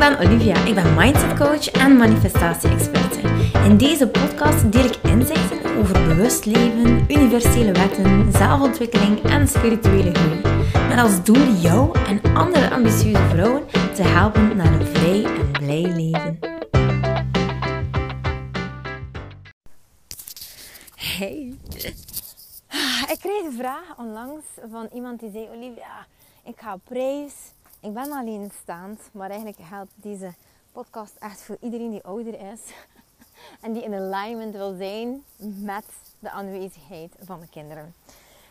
ben Olivia. Ik ben mindset coach en manifestatie-experte. In deze podcast deel ik inzichten over bewust leven, universele wetten, zelfontwikkeling en spirituele groei. Met als doel jou en andere ambitieuze vrouwen te helpen naar een vrij en blij leven. Hey. Ik kreeg een vraag onlangs van iemand die zei: Olivia, ik ga op ik ben alleenstaand, maar eigenlijk helpt deze podcast echt voor iedereen die ouder is en die in alignment wil zijn met de aanwezigheid van de kinderen.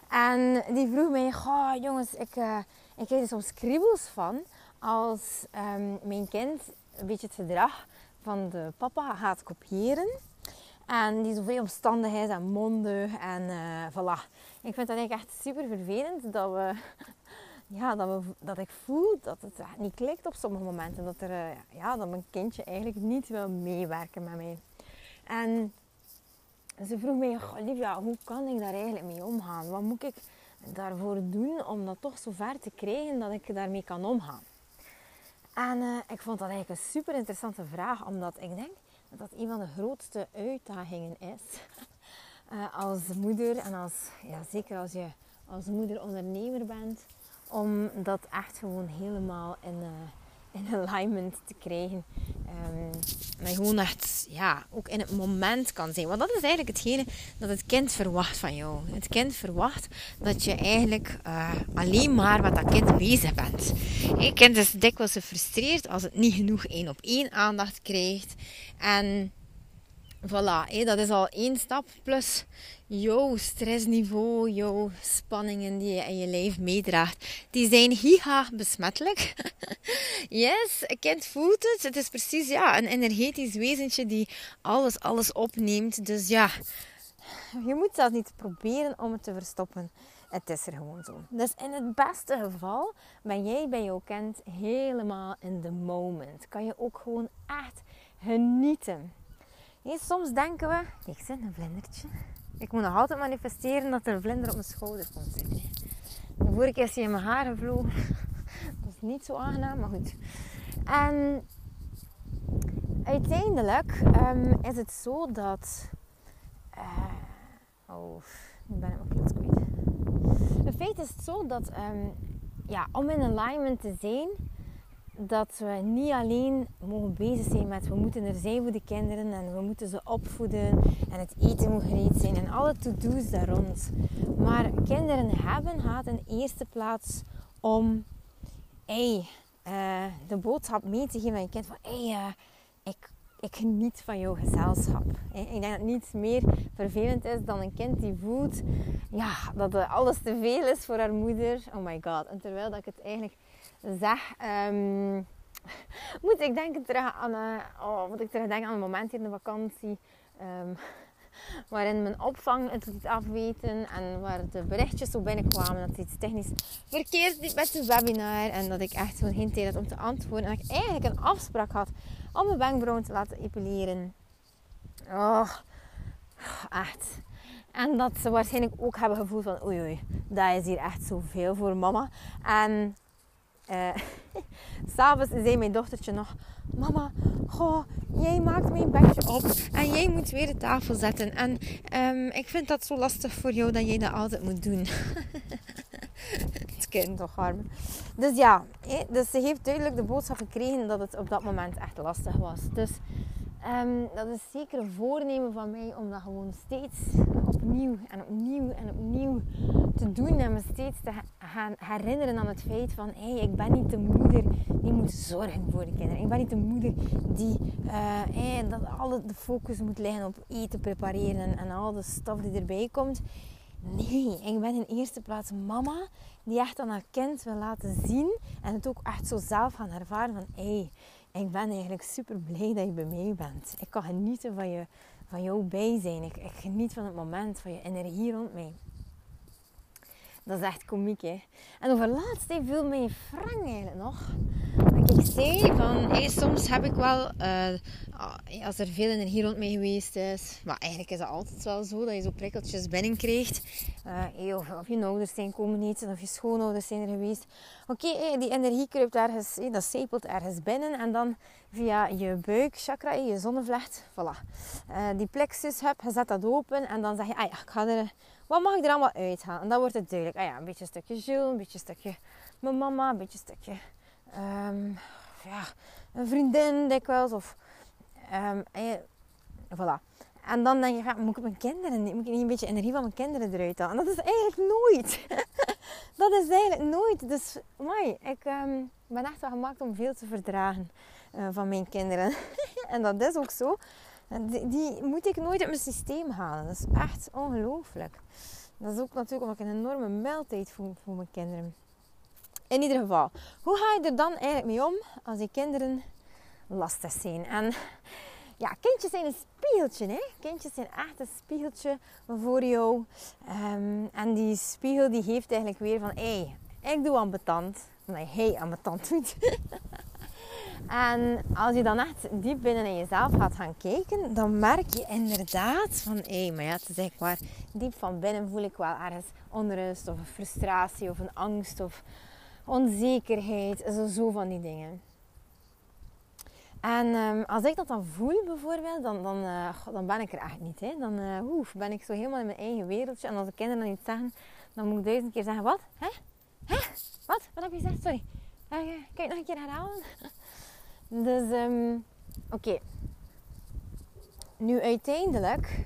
En die vroeg mij, oh, jongens, ik, uh, ik krijg er soms kriebels van als um, mijn kind een beetje het gedrag van de papa gaat kopiëren. En die zoveel omstandigheid en monden en uh, voilà. Ik vind dat eigenlijk echt super vervelend dat we ja, dat, dat ik voel dat het niet klikt op sommige momenten. Dat, er, eh, ja, dat mijn kindje eigenlijk niet wil meewerken met mij. En ze vroeg mij, Olivia, hoe kan ik daar eigenlijk mee omgaan? Wat moet ik daarvoor doen om dat toch zo ver te krijgen dat ik daarmee kan omgaan? En uh, ik vond dat eigenlijk een super interessante vraag, omdat ik denk dat dat een van de grootste uitdagingen is. Uh, als moeder en als, ja, zeker als je als moeder ondernemer bent om dat echt gewoon helemaal in, uh, in alignment te krijgen. Um, je gewoon echt, ja, ook in het moment kan zijn. Want dat is eigenlijk hetgene dat het kind verwacht van jou. Het kind verwacht dat je eigenlijk uh, alleen maar met dat kind bezig bent. Het kind is dikwijls gefrustreerd als het niet genoeg één op één aandacht krijgt. En voilà, dat is al één stap. Plus jouw stressniveau, jouw spanningen die je in je lijf meedraagt, die zijn giga besmettelijk. yes, een kind voelt het. Het is precies ja, een energetisch wezentje die alles, alles opneemt. Dus ja, je moet zelfs niet proberen om het te verstoppen. Het is er gewoon zo. Dus in het beste geval ben jij bij jouw kind helemaal in the moment. Kan je ook gewoon echt genieten soms denken we, kijk eens, een vlindertje. Ik moet nog altijd manifesteren dat er een vlinder op mijn schouder komt zitten. De vorige keer is hij in mijn haren vloog. dat is niet zo aangenaam, maar goed. En uiteindelijk um, is het zo dat... Uh, oh, nu ben ik mijn klets kwijt. In feite is het zo dat um, ja, om in alignment te zijn dat we niet alleen mogen bezig zijn met we moeten er zijn voor de kinderen en we moeten ze opvoeden en het eten moet gereed zijn en alle to-do's daar rond. Maar kinderen hebben gaat in eerste plaats om hey, uh, de boodschap mee te geven aan je kind van hey, uh, ik, ik geniet van jouw gezelschap. Ik denk dat niets meer vervelend is dan een kind die voelt ja, dat alles te veel is voor haar moeder. Oh my god. En terwijl dat ik het eigenlijk zeg, um, moet ik denken terug aan, uh, oh, ik terugdenken aan een moment in de vakantie. Um, waarin mijn opvang het liet afweten en waar de berichtjes zo binnenkwamen dat iets technisch verkeerd liep met de webinar en dat ik echt geen tijd had om te antwoorden en dat ik eigenlijk een afspraak had om mijn wenkbrauwen te laten epileren. Oh, echt. En dat ze waarschijnlijk ook hebben gevoeld van oei oei, dat is hier echt zoveel voor mama. En uh, S'avonds zei mijn dochtertje nog: Mama, goh, jij maakt mijn bedje op en jij moet weer de tafel zetten. En um, ik vind dat zo lastig voor jou dat jij dat altijd moet doen. het kind toch arm. Dus ja, dus ze heeft duidelijk de boodschap gekregen dat het op dat moment echt lastig was. Dus um, dat is zeker een voornemen van mij om dat gewoon steeds opnieuw en opnieuw en opnieuw te doen. En me steeds te gaan herinneren aan het feit van... Hé, hey, ik ben niet de moeder die moet zorgen voor de kinderen. Ik ben niet de moeder die... Uh, hey, dat alle de focus moet liggen op eten prepareren en al de stof die erbij komt. Nee, ik ben in eerste plaats mama die echt aan haar kind wil laten zien. En het ook echt zo zelf gaan ervaren van... Hé, hey, ik ben eigenlijk super blij dat je bij mij bent. Ik kan genieten van, je, van jouw bijzijn. Ik, ik geniet van het moment, van je energie rond mij. Dat is echt komiek, hè. En over laatst viel mij Frank eigenlijk nog. Ik zei van, hey, soms heb ik wel, uh, als er veel energie rond mij geweest is, maar eigenlijk is het altijd wel zo dat je zo prikkeltjes binnenkrijgt. Uh, of, of, je ouders zijn komen eten, of je schoonouders zijn er geweest. Oké, die energie kruipt ergens, hey, dat sepelt ergens binnen en dan via je buikchakra, je zonnevlecht, voilà. Uh, die plexus heb, je zet dat open en dan zeg je, ah ja, ik ga er, wat mag ik er allemaal uithalen? En dan wordt het duidelijk, ah ja, een beetje een stukje Jules, een beetje een stukje mijn mama, een beetje een stukje um, ja, een vriendin dikwijls. Of, um, en voilà. En dan denk je, moet ik mijn kinderen niet, moet ik niet een beetje energie van mijn kinderen eruit halen? En dat is eigenlijk nooit. dat is eigenlijk nooit. Dus, mooi, ik um, ben echt wel gemaakt om veel te verdragen uh, van mijn kinderen. en dat is ook zo. Die, die, moet ik nooit uit mijn systeem halen. Dat is echt ongelooflijk. Dat is ook natuurlijk omdat ik een enorme meldtijd voel voor mijn kinderen. In ieder geval, hoe ga je er dan eigenlijk mee om als die kinderen lastig zijn? En ja, kindjes zijn een spiegeltje. Hè? Kindjes zijn echt een spiegeltje voor jou. Um, en die spiegel die geeft eigenlijk weer van... Hé, hey, ik doe ambetant. Omdat hij ambetant doet. en als je dan echt diep binnen in jezelf gaat gaan kijken... Dan merk je inderdaad van... Hé, hey, maar ja, het is eigenlijk waar. Diep van binnen voel ik wel ergens onrust of een frustratie of een angst of onzekerheid, zo, zo van die dingen. En um, als ik dat dan voel bijvoorbeeld, dan, dan, uh, dan ben ik er echt niet. Hè. Dan uh, ben ik zo helemaal in mijn eigen wereldje. En als de kinderen dan iets zeggen, dan moet ik duizend keer zeggen, wat? Hè? Hè? Wat? Wat heb je gezegd? Sorry. Uh, kan je nog een keer herhalen? dus, um, oké. Nu uiteindelijk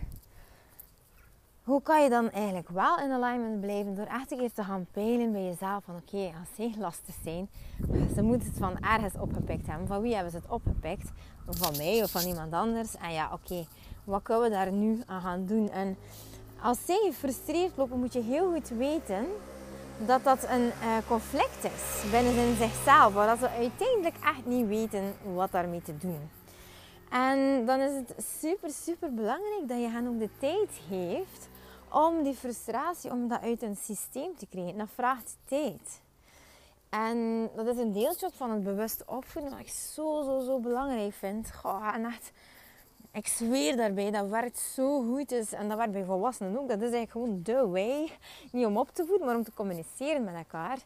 hoe kan je dan eigenlijk wel in alignment blijven door echt een keer te gaan peilen bij jezelf van oké, als ze lastig zijn, ze moeten het van ergens opgepikt hebben. Van wie hebben ze het opgepikt? Van mij of van iemand anders? En ja, oké, wat kunnen we daar nu aan gaan doen? En als zij gefrustreerd lopen, moet je heel goed weten dat dat een uh, conflict is binnen in zichzelf, waar ze uiteindelijk echt niet weten wat daarmee te doen. En dan is het super, super belangrijk dat je hen ook de tijd geeft om die frustratie, om dat uit een systeem te krijgen. Dat vraagt tijd. En dat is een deeltje van het bewust opvoeden dat ik zo, zo, zo belangrijk vind. Goh, en echt, ik zweer daarbij, dat werkt zo goed. Is, en dat werkt bij volwassenen ook. Dat is eigenlijk gewoon de way. Niet om op te voeden, maar om te communiceren met elkaar.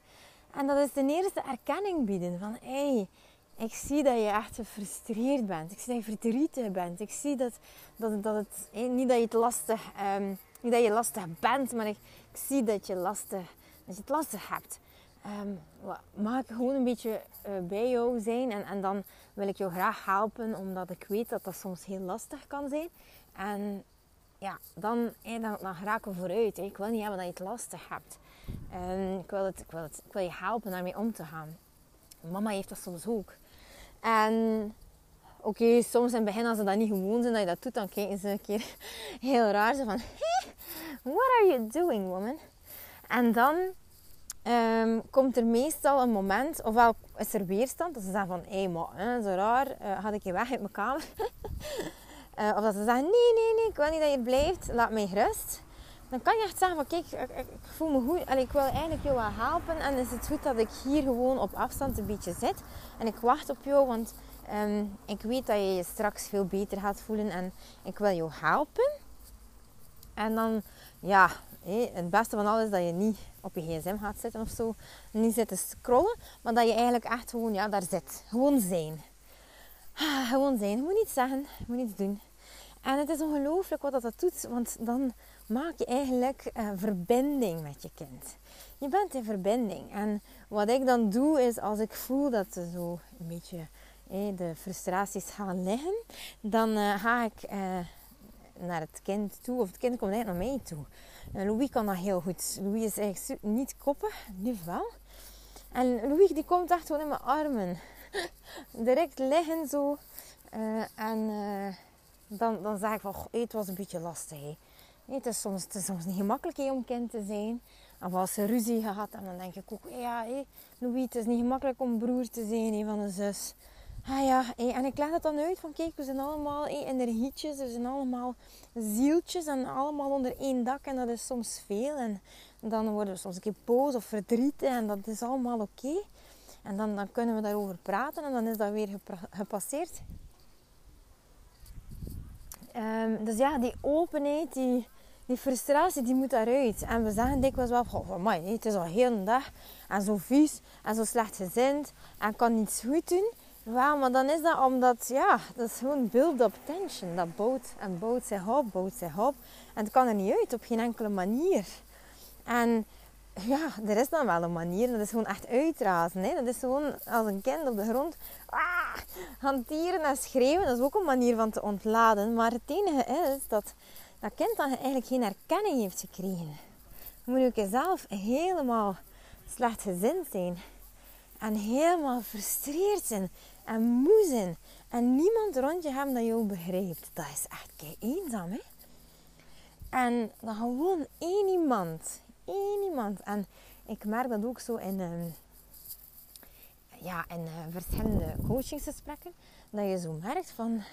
En dat is de eerste erkenning bieden. Van, hé, hey, ik zie dat je echt gefrustreerd bent. Ik zie dat je verdrietig bent. Ik zie dat, dat, dat het, niet dat je het lastig... Um, niet dat je lastig bent, maar ik, zie dat je, lastig, dat je het lastig hebt. Um, ik gewoon een beetje uh, bij jou zijn en, en dan wil ik jou graag helpen, omdat ik weet dat dat soms heel lastig kan zijn. En ja, dan, hey, dan, dan raken we vooruit. Ik wil niet hebben dat je het lastig hebt. Um, ik, wil ik, wil je helpen daarmee om te gaan. Mama heeft dat soms ook. En oké, soms in het begin als ze dat niet gewoon zijn dat je dat doet, dan kijken ze een keer heel raar. Zo van, what are you doing, woman? En dan um, komt er meestal een moment, ofwel is er weerstand, dat ze zeggen van, hé, hey, zo raar, uh, had ik je weg uit mijn kamer. uh, of dat ze zeggen, nee, nee, nee, ik wil niet dat je blijft, laat mij rust. Dan kan je echt zeggen van, kijk, ik, voel me goed, Allee, ik wil eigenlijk jou wel helpen. En is het goed dat ik hier gewoon op afstand een beetje zit. En ik wacht op jou, want um, ik weet dat je je straks veel beter gaat voelen. En ik wil jou helpen. En dan ja, het beste van alles is dat je niet op je gsm gaat zitten of zo. Niet zitten scrollen, maar dat je eigenlijk echt gewoon ja, daar zit. Gewoon zijn. Ah, gewoon zijn. Je moet niets zeggen, je moet niets doen. En het is ongelooflijk wat dat, doet, want dan maak je eigenlijk een verbinding met je kind. Je bent in verbinding. En wat ik dan doe is, als ik voel dat ze zo een beetje de frustraties gaan liggen, dan uh, ga ik uh, naar het kind toe, of het kind komt eigenlijk naar mij toe. En Louis kan dat heel goed. Louis is eigenlijk niet koppig, nu wel. En Louis die komt echt gewoon in mijn armen. Direct liggen zo. Uh, en uh, dan, dan zeg ik van, het was een beetje lastig. Hè. Het, is soms, het is soms niet gemakkelijk om kind te zijn. Of als ze ruzie gehad en dan denk ik ook, ja, Louis, het is niet gemakkelijk om broer te zijn van een zus. Ah ja, en ik leg het dan uit van kijk, we zijn allemaal energietjes, we zijn allemaal zieltjes en allemaal onder één dak en dat is soms veel. En dan worden we soms een keer boos of verdrietig en dat is allemaal oké. En dan, dan kunnen we daarover praten en dan is dat weer gepasseerd. Um, dus ja, die openheid, die, die frustratie, die moet daaruit. En we zeggen dikwijls wel, oh, man, het is al heel een dag en zo vies en zo slecht gezind en kan niets goed doen. Wel, maar dan is dat omdat, ja, dat is gewoon build-up tension. Dat bouwt en bouwt zich op, bouwt zich op. En het kan er niet uit op geen enkele manier. En ja, er is dan wel een manier. Dat is gewoon echt uitrazen. Hè? Dat is gewoon als een kind op de grond ah, hanteren en schreeuwen. Dat is ook een manier van te ontladen. Maar het enige is dat dat kind dan eigenlijk geen erkenning heeft gekregen. Dan moet je jezelf helemaal slecht gezind zijn. En helemaal frustreerd zijn. En moe zijn. En niemand rond je hem dat jou begrijpt. Dat is echt kei eenzaam, hè? En dan gewoon één iemand één iemand. En ik merk dat ook zo in, um, ja, in uh, verschillende coachingsgesprekken. Dat je zo merkt van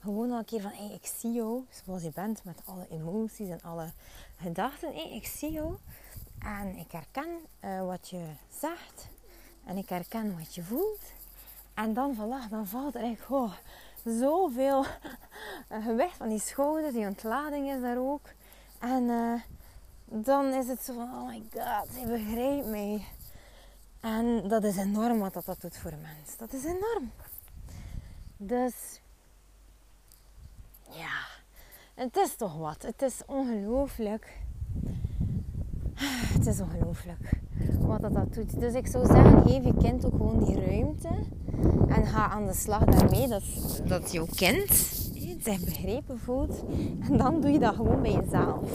gewoon al een keer van hey, ik zie jou zoals je bent met alle emoties en alle gedachten. Ik zie jou en ik herken uh, wat je zegt en ik herken wat je voelt. En dan, voilà, dan valt er echt oh, zoveel gewicht van die schouders. Die ontlading is daar ook. En uh, dan is het zo van, oh my god, hij begrijpt mij. En dat is enorm wat dat, dat doet voor een mens. Dat is enorm. Dus, ja, het is toch wat. Het is ongelooflijk. Het is ongelooflijk wat dat, dat doet. Dus ik zou zeggen, geef je kind ook gewoon die ruimte. En ga aan de slag daarmee dat, dat jouw kind zich begrepen voelt. En dan doe je dat gewoon bij jezelf.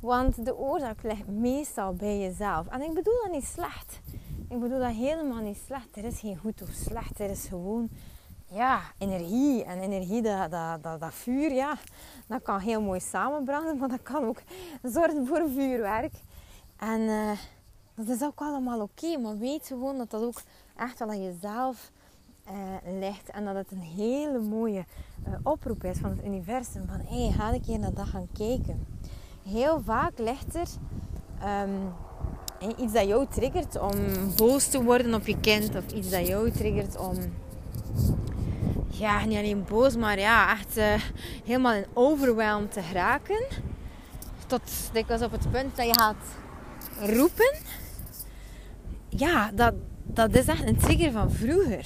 Want de oorzaak ligt meestal bij jezelf. En ik bedoel dat niet slecht. Ik bedoel dat helemaal niet slecht. Er is geen goed of slecht. Er is gewoon ja, energie. En energie, dat, dat, dat, dat vuur, ja, dat kan heel mooi samenbranden. Maar dat kan ook zorgen voor vuurwerk. En uh, dat is ook allemaal oké. maar weet gewoon dat dat ook echt wel aan jezelf uh, ligt. En dat het een hele mooie uh, oproep is van het universum. Van, hé, hey, ga een keer naar dat gaan kijken heel vaak ligt er um, iets dat jou triggert om boos te worden op je kind. Of iets dat jou triggert om, ja, niet alleen boos, maar ja, echt uh, helemaal in overwhelm te geraken. Tot dikwijls op het punt dat je gaat roepen. Ja, dat, dat is echt een trigger van vroeger.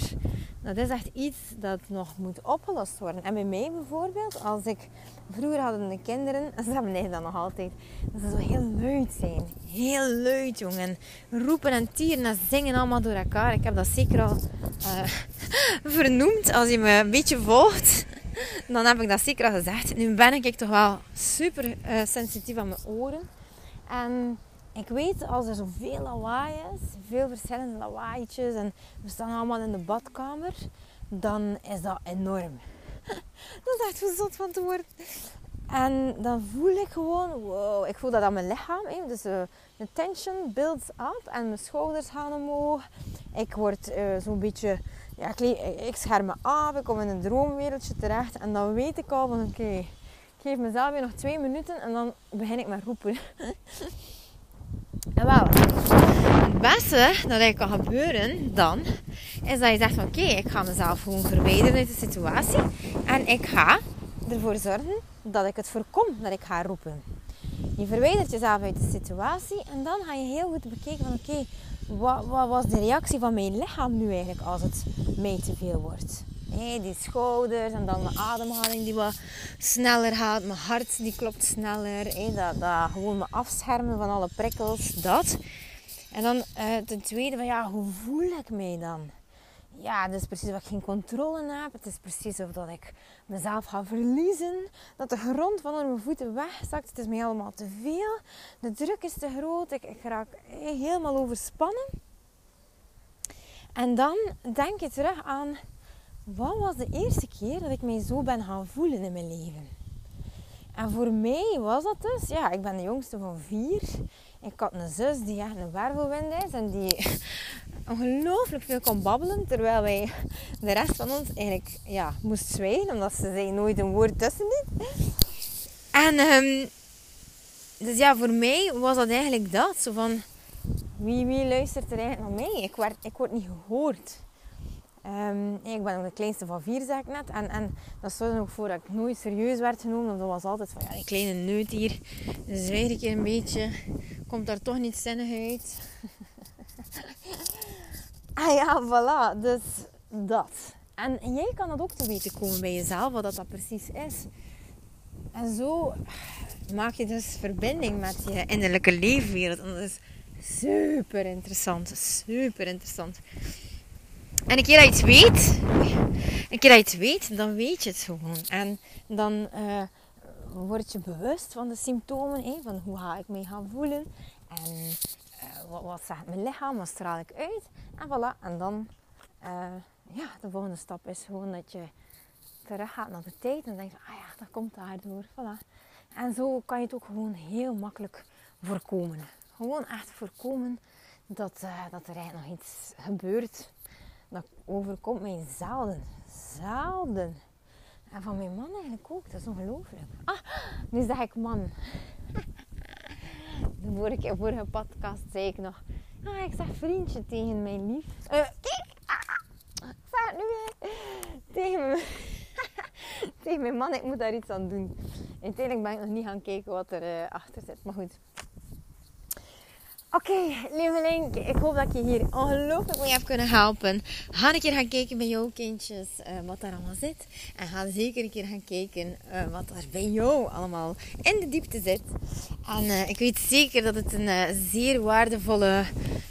Dat is echt iets dat nog moet opgelost worden. En bij mij bijvoorbeeld, als ik... Vroeger hadden de kinderen, en ze hebben dat nog altijd, dat ze zo heel luid zijn. Heel luid, jongen. Roepen en tieren en zingen allemaal door elkaar. Ik heb dat zeker al uh, vernoemd. Als je me een beetje volgt, dan heb ik dat zeker al gezegd. Nu ben ik toch wel super uh, sensitief aan mijn oren. En ik weet als er zoveel lawaai is, veel verschillende lawaaitjes en we staan allemaal in de badkamer, dan is dat enorm. dat is echt zo zot van te worden. En dan voel ik gewoon, wow, ik voel dat aan mijn lichaam. Hè. Dus de tension builds up en mijn schouders gaan omhoog. Ik word uh, zo'n beetje, ja, ik, ik scherm me af, ik kom in een droomwereldje terecht. En dan weet ik al van, oké, ik geef mezelf weer nog twee minuten en dan begin ik met roepen. En wel, het beste dat er kan gebeuren dan, is dat je zegt van oké, ik ga mezelf gewoon verwijderen uit de situatie. En ik ga ervoor zorgen dat ik het voorkom dat ik ga roepen. Je verwijdert jezelf uit de situatie en dan ga je heel goed bekijken van oké, wat, wat was de reactie van mijn lichaam nu eigenlijk als het mij te veel wordt. Hey, die schouders en dan mijn ademhaling die wat sneller gaat. Mijn hart die klopt sneller. Dat, dat gewoon me afschermen van alle prikkels. Dat. En dan uh, ten tweede van ja, hoe voel ik mij dan? Ja, het is precies of ik geen controle heb. Het is precies of dat ik mezelf ga verliezen. Dat de grond van onder mijn voeten wegzakt. Het is mij allemaal te veel. De druk is te groot. Ik, ik raak helemaal overspannen. En dan denk je terug aan wat was de eerste keer dat ik mij zo ben gaan voelen in mijn leven? En voor mij was dat dus, ja, ik ben de jongste van vier. Ik had een zus die echt een wervelwind is en die ongelooflijk veel kon babbelen. Terwijl wij, de rest van ons, eigenlijk ja, moest zwijgen, omdat ze zei nooit een woord tussen. En um, dus ja, voor mij was dat eigenlijk dat. Zo van, wie, wie luistert er eigenlijk naar mij? Ik word, ik word niet gehoord. Um, ik ben ook de kleinste van vier, zeg ik net. En, en dat zorgde ook voor dat ik nooit serieus werd genomen. Dat was altijd van, ja, die kleine neut hier. Zwijg ik een beetje. Komt daar toch niet zinnig uit. ah ja, voilà. Dus dat. En jij kan dat ook te weten komen bij jezelf, wat dat, dat precies is. En zo maak je dus verbinding met je innerlijke leefwereld. En dat is super interessant. Super interessant. En een keer dat je het weet, een keer dat je het weet, dan weet je het gewoon. En dan uh, word je bewust van de symptomen, van hoe ga ik me gaan voelen. En uh, wat, wat mijn lichaam, wat straal ik uit. En voilà, en dan, uh, ja, de volgende stap is gewoon dat je terug gaat naar de tijd en denkt, ah ja, dat komt daardoor, voilà. En zo kan je het ook gewoon heel makkelijk voorkomen. Gewoon echt voorkomen dat, dat er eigenlijk nog iets gebeurt dat overkomt mij zelden. Zelden. En van mijn man eigenlijk ook. Dat is ongelooflijk. Ah, nu zeg ik man. De vorige, vorige podcast zei ik nog. Ah, ik zeg vriendje tegen mijn lief. Uh, zeg het nu weer. Tegen, tegen mijn man. Ik moet daar iets aan doen. Uiteindelijk ben ik nog niet gaan kijken wat er uh, achter zit. Maar goed. Oké, okay, lieveling, ik hoop dat je hier ongelooflijk mee heb kunnen helpen. Ga een keer gaan kijken bij jouw kindjes uh, wat daar allemaal zit. En ga zeker een keer gaan kijken uh, wat er bij jou allemaal in de diepte zit. En uh, ik weet zeker dat het een zeer waardevolle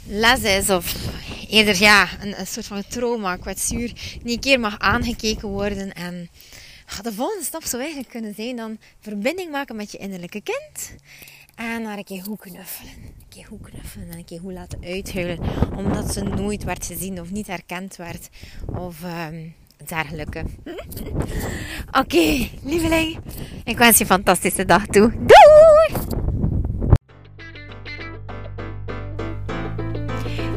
les is. Of eerder ja, een, een soort van trauma, kwetsuur. Die een keer mag aangekeken worden. En de volgende stap zou eigenlijk kunnen zijn dan verbinding maken met je innerlijke kind. En naar een keer hoe knuffelen. Een keer hoe knuffelen en een keer hoe laten uithuilen. Omdat ze nooit werd gezien of niet herkend werd. Of um, dergelijke. Oké, okay, lieveling. Ik wens je een fantastische dag toe. Doei!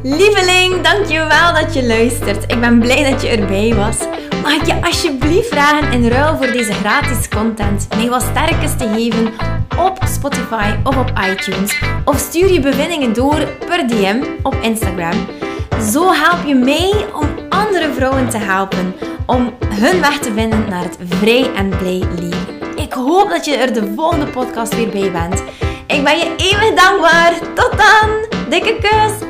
Lieveling, dankjewel dat je luistert. Ik ben blij dat je erbij was. Mag ik je alsjeblieft vragen in ruil voor deze gratis content mij wat sterkes te geven op Spotify of op iTunes. Of stuur je bevindingen door per DM op Instagram. Zo help je mij om andere vrouwen te helpen om hun weg te vinden naar het vrij en blij leven. Ik hoop dat je er de volgende podcast weer bij bent. Ik ben je eeuwig dankbaar. Tot dan. Dikke kus.